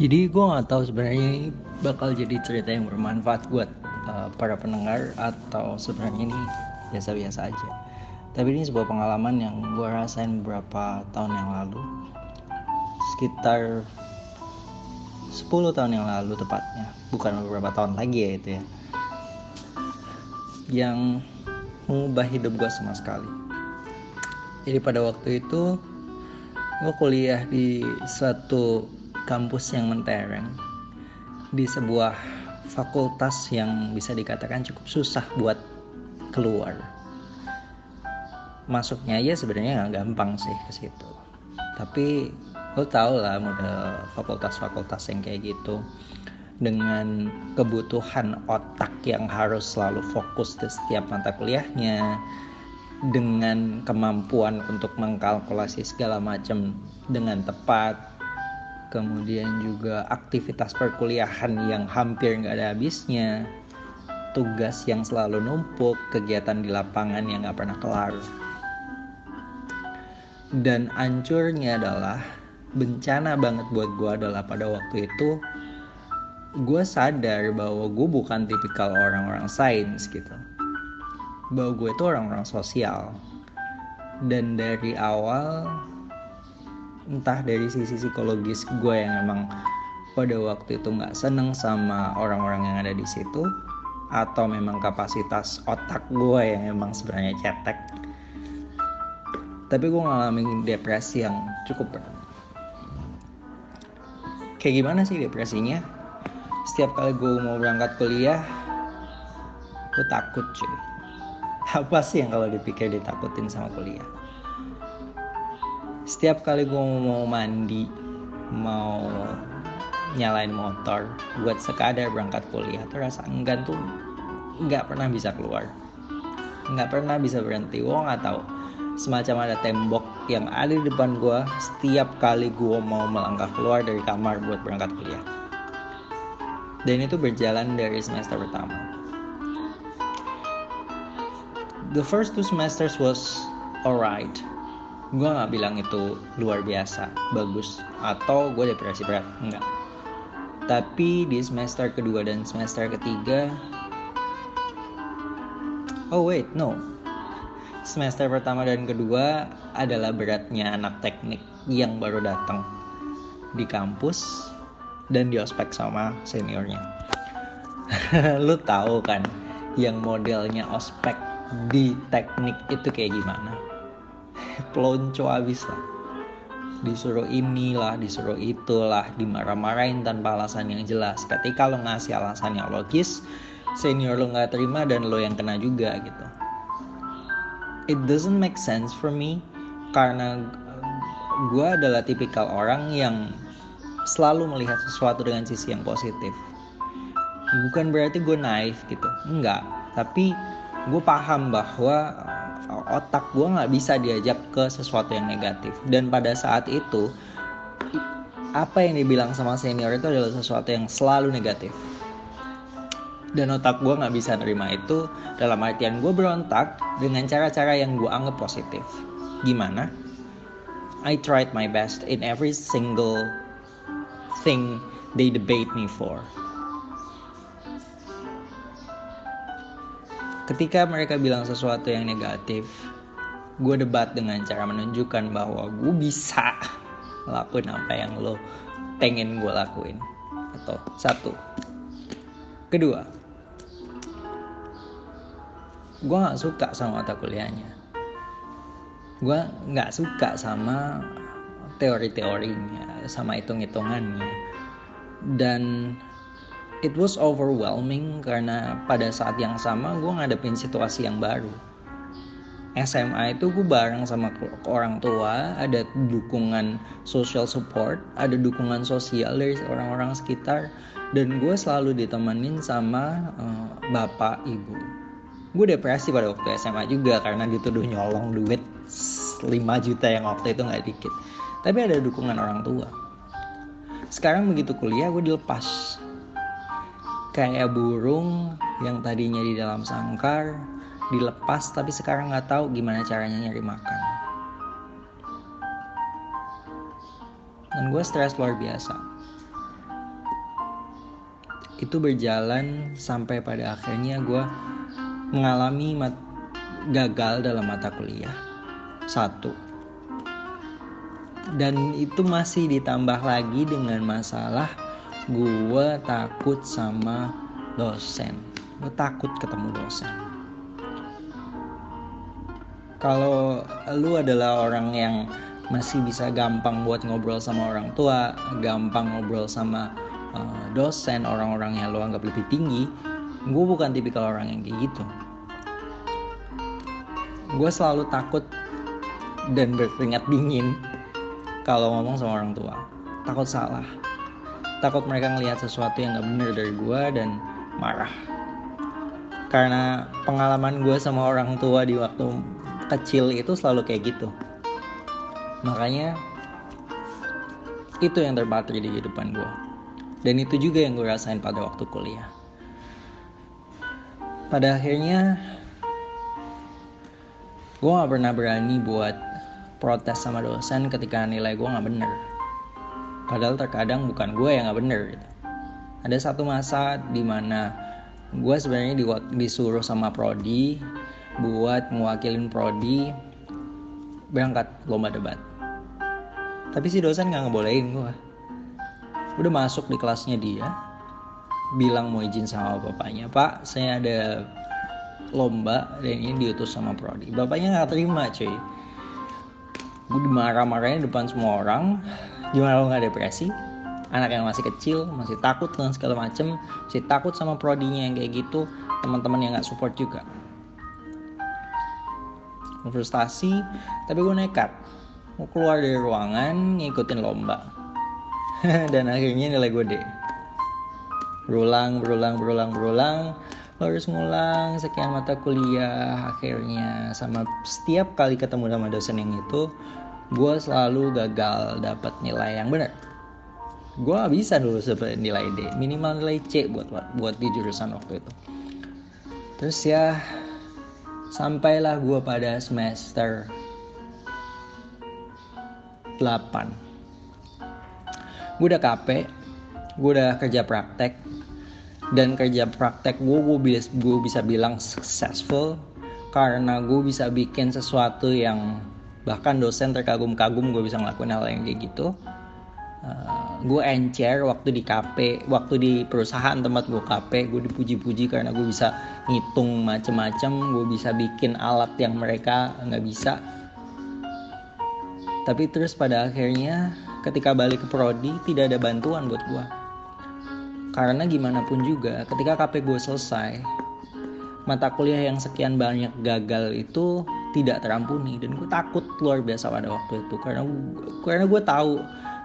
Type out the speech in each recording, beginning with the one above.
Jadi gue nggak tahu sebenarnya ini bakal jadi cerita yang bermanfaat buat uh, para pendengar atau sebenarnya ini biasa-biasa aja. Tapi ini sebuah pengalaman yang gue rasain beberapa tahun yang lalu, sekitar 10 tahun yang lalu tepatnya, bukan beberapa tahun lagi ya itu ya, yang mengubah hidup gue sama sekali. Jadi pada waktu itu gue kuliah di suatu kampus yang mentereng. Di sebuah fakultas yang bisa dikatakan cukup susah buat keluar. Masuknya aja sebenarnya nggak gampang sih ke situ. Tapi lo tau lah model fakultas-fakultas yang kayak gitu. Dengan kebutuhan otak yang harus selalu fokus di setiap mata kuliahnya dengan kemampuan untuk mengkalkulasi segala macam dengan tepat kemudian juga aktivitas perkuliahan yang hampir nggak ada habisnya. Tugas yang selalu numpuk kegiatan di lapangan yang nggak pernah kelar. Dan ancurnya adalah bencana banget buat gue adalah pada waktu itu gue sadar bahwa gue bukan tipikal orang-orang sains gitu. Bahwa gue itu orang-orang sosial. Dan dari awal entah dari sisi psikologis gue yang emang pada waktu itu nggak seneng sama orang-orang yang ada di situ atau memang kapasitas otak gue yang emang sebenarnya cetek. Tapi gue ngalamin depresi yang cukup berat. Kayak gimana sih depresinya? Setiap kali gue mau berangkat kuliah gue takut cuy. Apa sih yang kalau dipikir ditakutin sama kuliah setiap kali gue mau mandi mau nyalain motor buat sekadar berangkat kuliah tuh rasa enggan tuh nggak pernah bisa keluar. Nggak pernah bisa berhenti. Gue nggak tahu semacam ada tembok yang ada di depan gue setiap kali gue mau melangkah keluar dari kamar buat berangkat kuliah. Dan itu berjalan dari semester pertama. The first two semesters was alright gue nggak bilang itu luar biasa bagus atau gue depresi berat enggak. Tapi di semester kedua dan semester ketiga oh wait no. Semester pertama dan kedua adalah beratnya anak teknik yang baru datang di kampus dan di ospek sama seniornya. Lu tahu kan yang modelnya ospek di teknik itu kayak gimana pelonco abis lah. Disuruh inilah disuruh itulah dimarah-marahin tanpa alasan yang jelas. Ketika lo ngasih alasan yang logis senior lo nggak terima dan lo yang kena juga gitu. It doesn't make sense for me karena gue adalah tipikal orang yang selalu melihat sesuatu dengan sisi yang positif. Bukan berarti gue naif gitu. Enggak tapi gue paham bahwa otak gue nggak bisa diajak ke sesuatu yang negatif. Dan pada saat itu apa yang dibilang sama senior itu adalah sesuatu yang selalu negatif. Dan otak gue nggak bisa nerima itu dalam artian gue berontak dengan cara-cara yang gue anggap positif. Gimana? I tried my best in every single thing they debate me for ketika mereka bilang sesuatu yang negatif gue debat dengan cara menunjukkan bahwa gue bisa lakuin apa yang lo pengen gue lakuin. Atau satu. Kedua gue nggak suka sama mata kuliahnya. Gue nggak suka sama teori-teorinya sama hitung-hitungannya. Dan it was overwhelming karena pada saat yang sama gue ngadepin situasi yang baru. SMA itu gue bareng sama orang tua ada dukungan social support ada dukungan sosial dari orang-orang sekitar dan gue selalu ditemenin sama uh, bapak ibu. Gue depresi pada waktu SMA juga karena dituduh nyolong duit 5 juta yang waktu itu nggak dikit. Tapi ada dukungan orang tua. Sekarang begitu kuliah gue dilepas kayak burung yang tadinya di dalam sangkar dilepas tapi sekarang nggak tahu gimana caranya nyari makan. Dan gue stres luar biasa. Itu berjalan sampai pada akhirnya gue mengalami mat gagal dalam mata kuliah. Satu. Dan itu masih ditambah lagi dengan masalah gue takut sama dosen. Gue takut ketemu dosen. Kalau lu adalah orang yang masih bisa gampang buat ngobrol sama orang tua gampang ngobrol sama uh, dosen orang-orang yang lo anggap lebih tinggi gue bukan tipikal orang yang kayak gitu. Gue selalu takut dan berkeringat dingin kalau ngomong sama orang tua. Takut salah takut mereka ngelihat sesuatu yang gak bener dari gue dan marah. Karena pengalaman gue sama orang tua di waktu kecil itu selalu kayak gitu. Makanya itu yang terpatri di kehidupan gue dan itu juga yang gue rasain pada waktu kuliah. Pada akhirnya gue gak pernah berani buat protes sama dosen ketika nilai gue gak bener padahal terkadang bukan gue yang gak bener gitu. ada satu masa di mana gue sebenarnya disuruh sama prodi buat mewakilin prodi berangkat lomba debat. Tapi si dosen nggak ngebolehin gue. Udah masuk di kelasnya dia bilang mau izin sama bapaknya pak saya ada lomba dan ini diutus sama prodi. Bapaknya nggak terima cuy. Gue dimarah-marahin depan semua orang gimana lo nggak depresi? Anak yang masih kecil masih takut dengan segala macem masih takut sama prodinya yang kayak gitu teman-teman yang nggak support juga. Frustasi tapi gue nekat. Mau keluar dari ruangan ngikutin lomba. Dan akhirnya nilai gue D. Berulang berulang berulang berulang. Lo harus ngulang sekian mata kuliah akhirnya. Sama setiap kali ketemu sama dosen yang itu gue selalu gagal dapat nilai yang benar gue bisa dulu seperti nilai D minimal nilai C buat buat di jurusan waktu itu. Terus ya sampailah gue pada semester 8 gue udah capek gue udah kerja praktek dan kerja praktek gue gue bisa gue bisa bilang successful karena gue bisa bikin sesuatu yang bahkan dosen terkagum-kagum gue bisa ngelakuin hal yang kayak gitu. Uh, gue encer waktu di KP waktu di perusahaan tempat gue KP gue dipuji-puji karena gue bisa ngitung macem-macem gue bisa bikin alat yang mereka nggak bisa. Tapi terus pada akhirnya ketika balik ke prodi tidak ada bantuan buat gue karena gimana pun juga ketika KP gue selesai mata kuliah yang sekian banyak gagal itu tidak terampuni. Dan gue takut luar biasa pada waktu itu. Karena karena gue tahu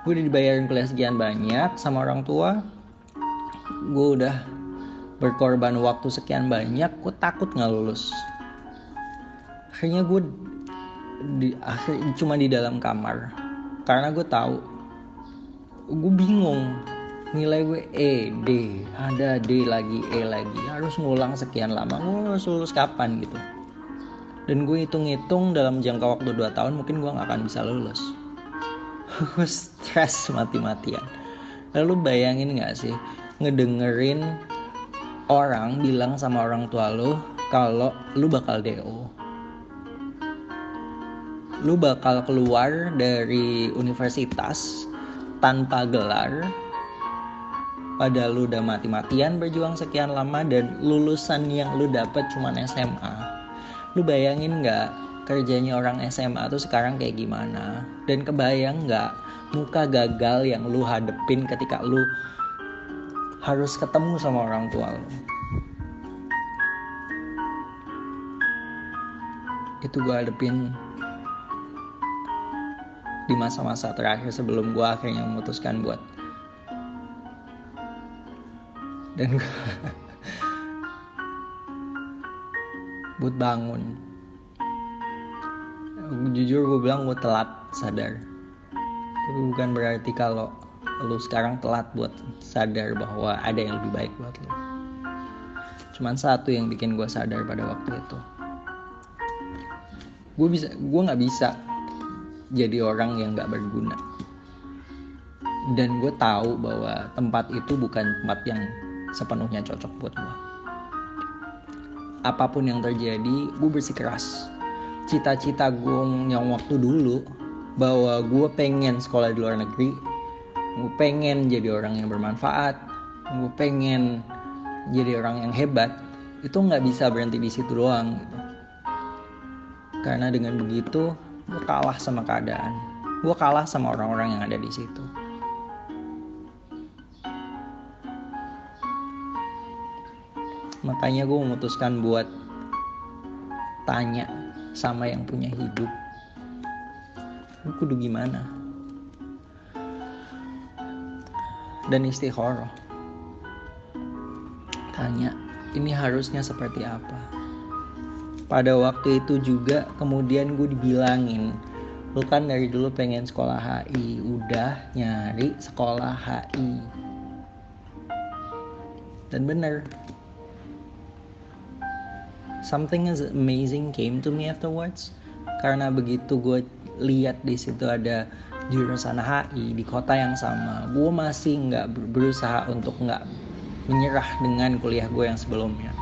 gue udah dibayarin kuliah sekian banyak sama orang tua gue udah berkorban waktu sekian banyak gue takut nggak lulus. Akhirnya gue di akhir cuma di dalam kamar. Karena gue tahu gue bingung nilai gue E D ada D lagi E lagi. Harus ngulang sekian lama. Gue harus lulus kapan gitu dan gue hitung-hitung dalam jangka waktu 2 tahun mungkin gue gak akan bisa lulus. Gue stres mati-matian. Lalu bayangin gak sih ngedengerin orang bilang sama orang tua lo kalau lu bakal DO lu bakal keluar dari universitas tanpa gelar pada lu udah mati-matian berjuang sekian lama dan lulusan yang lu dapat cuma SMA lu bayangin nggak kerjanya orang SMA tuh sekarang kayak gimana? Dan kebayang nggak muka gagal yang lu hadepin ketika lu harus ketemu sama orang tua lu? Itu gue hadepin di masa-masa terakhir sebelum gue akhirnya memutuskan buat dan gue buat bangun. Jujur gue bilang gue telat sadar. Tapi bukan berarti kalau lu sekarang telat buat sadar bahwa ada yang lebih baik buat lu. Cuman satu yang bikin gue sadar pada waktu itu. Gue bisa gue nggak bisa jadi orang yang gak berguna. Dan gue tahu bahwa tempat itu bukan tempat yang sepenuhnya cocok buat gue apa pun yang terjadi gue bersikeras. Cita-cita gue yang waktu dulu bahwa gue pengen sekolah di luar negeri gue pengen jadi orang yang bermanfaat gue pengen jadi orang yang hebat itu nggak bisa berhenti di situ doang gitu. karena dengan begitu gue kalah sama keadaan. Gue kalah sama orang-orang yang ada di situ makanya gue memutuskan buat tanya sama yang punya hidup. Lu kudu gimana? Dan istikharah tanya ini harusnya seperti apa? Pada waktu itu juga kemudian gue dibilangin lu kan dari dulu pengen sekolah HI udah nyari sekolah HI dan bener something is amazing came to me afterwards. Karena begitu gue lihat di situ ada jurusan HI di kota yang sama. Gue masih nggak berusaha untuk nggak menyerah dengan kuliah gue yang sebelumnya.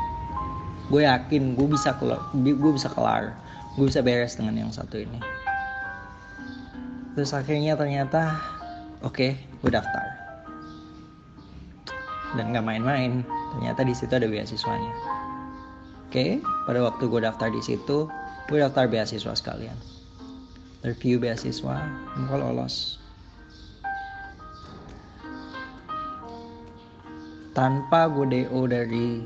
Gue yakin gue bisa kelar gue bisa kelar. Gue bisa beres dengan yang satu ini. Terus akhirnya ternyata oke okay, gue daftar. Dan nggak main-main. Ternyata di situ ada beasiswanya oke pada waktu gue daftar di situ gue daftar beasiswa sekalian. Review beasiswa gue lolos. Tanpa gue DO dari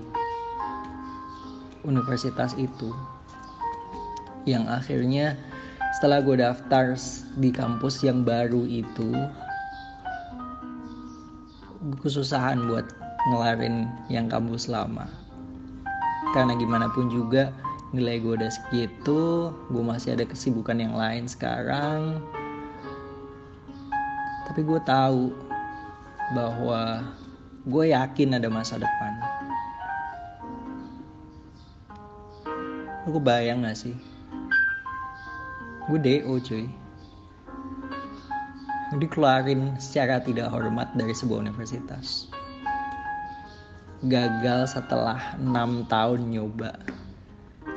universitas itu yang akhirnya setelah gue daftar di kampus yang baru itu kesusahan buat ngelarin yang kampus lama karena gimana pun juga nilai gue udah segitu gue masih ada kesibukan yang lain sekarang. Tapi gue tahu bahwa gue yakin ada masa depan. Lu bayang gak sih? Gue DO cuy. Dikeluarin secara tidak hormat dari sebuah universitas gagal setelah 6 tahun nyoba.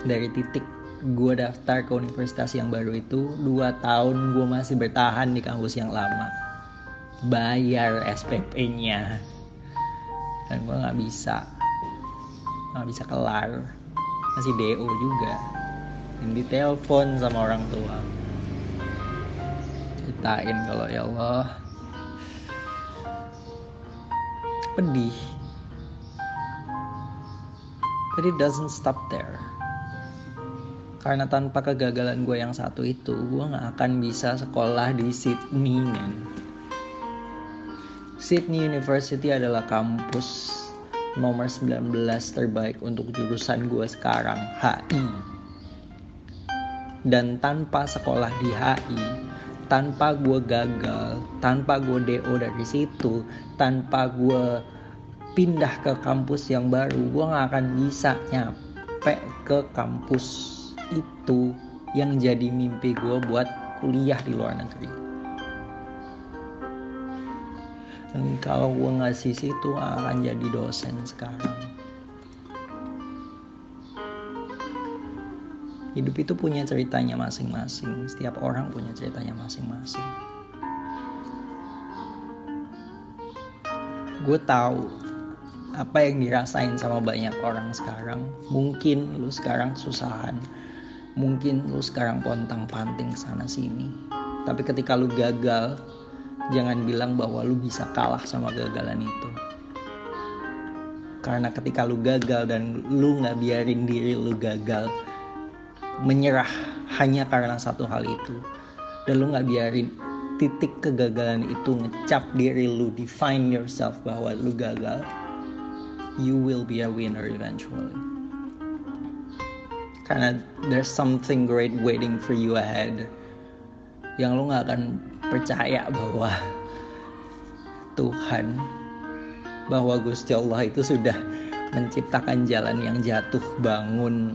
Dari titik gue daftar ke universitas yang baru itu dua tahun gue masih bertahan di kampus yang lama. Bayar SPP-nya dan gue nggak bisa. Nggak bisa kelar. Masih DO juga. Dan ditelepon sama orang tua. Ceritain kalau ya Allah. Pedih but it doesn't stop there karena tanpa kegagalan gue yang satu itu gue nggak akan bisa sekolah di Sydney men Sydney University adalah kampus nomor 19 terbaik untuk jurusan gue sekarang, HI. Dan tanpa sekolah di HI, tanpa gue gagal, tanpa gue DO dari situ, tanpa gue pindah ke kampus yang baru, gue gak akan bisa nyampe ke kampus itu yang jadi mimpi gue buat kuliah di luar negeri. dan kalau gue ngasih situ akan jadi dosen sekarang. Hidup itu punya ceritanya masing-masing. Setiap orang punya ceritanya masing-masing. Gue tahu apa yang dirasain sama banyak orang sekarang? Mungkin lu sekarang susahan mungkin lu sekarang pontang panting sana sini. Tapi ketika lu gagal jangan bilang bahwa lu bisa kalah sama gagalan itu. Karena ketika lu gagal dan lu nggak biarin diri lu gagal menyerah hanya karena satu hal itu. Dan lu nggak biarin titik kegagalan itu ngecap diri lu define yourself bahwa lu gagal you will be a winner eventually. Karena there's something great waiting for you ahead yang lu nggak akan percaya bahwa Tuhan bahwa Gusti Allah itu sudah menciptakan jalan yang jatuh bangun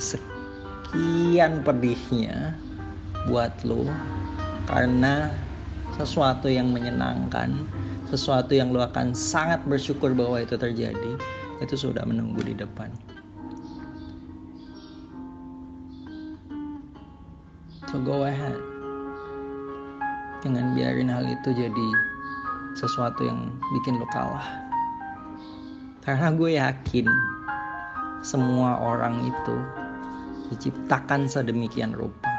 sekian pedihnya buat lo. Karena sesuatu yang menyenangkan sesuatu yang lu akan sangat bersyukur bahwa itu terjadi itu sudah menunggu di depan. So go ahead. Jangan biarin hal itu jadi sesuatu yang bikin lo kalah. Karena gue yakin semua orang itu diciptakan sedemikian rupa.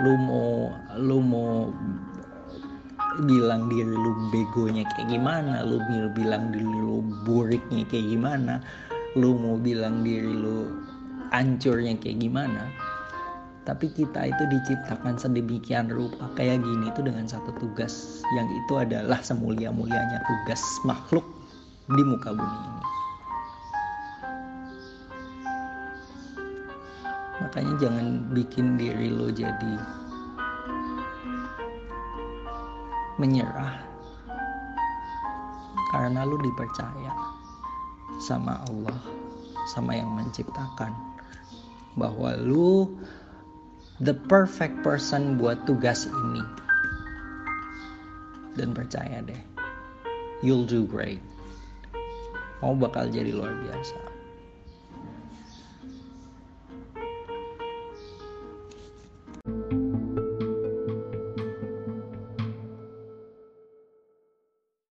Lu mau lu mau bilang diri lu begonya kayak gimana lu bilang diri lu buriknya kayak gimana lu mau bilang diri lu ancurnya kayak gimana. Tapi kita itu diciptakan sedemikian rupa. Kayak gini itu dengan satu tugas yang itu adalah semulia-mulianya tugas makhluk di muka bumi ini. Makanya jangan bikin diri lo jadi menyerah. Karena lu dipercaya sama Allah sama yang menciptakan. Bahwa lu the perfect person buat tugas ini. Dan percaya deh you'll do great. Mau bakal jadi luar biasa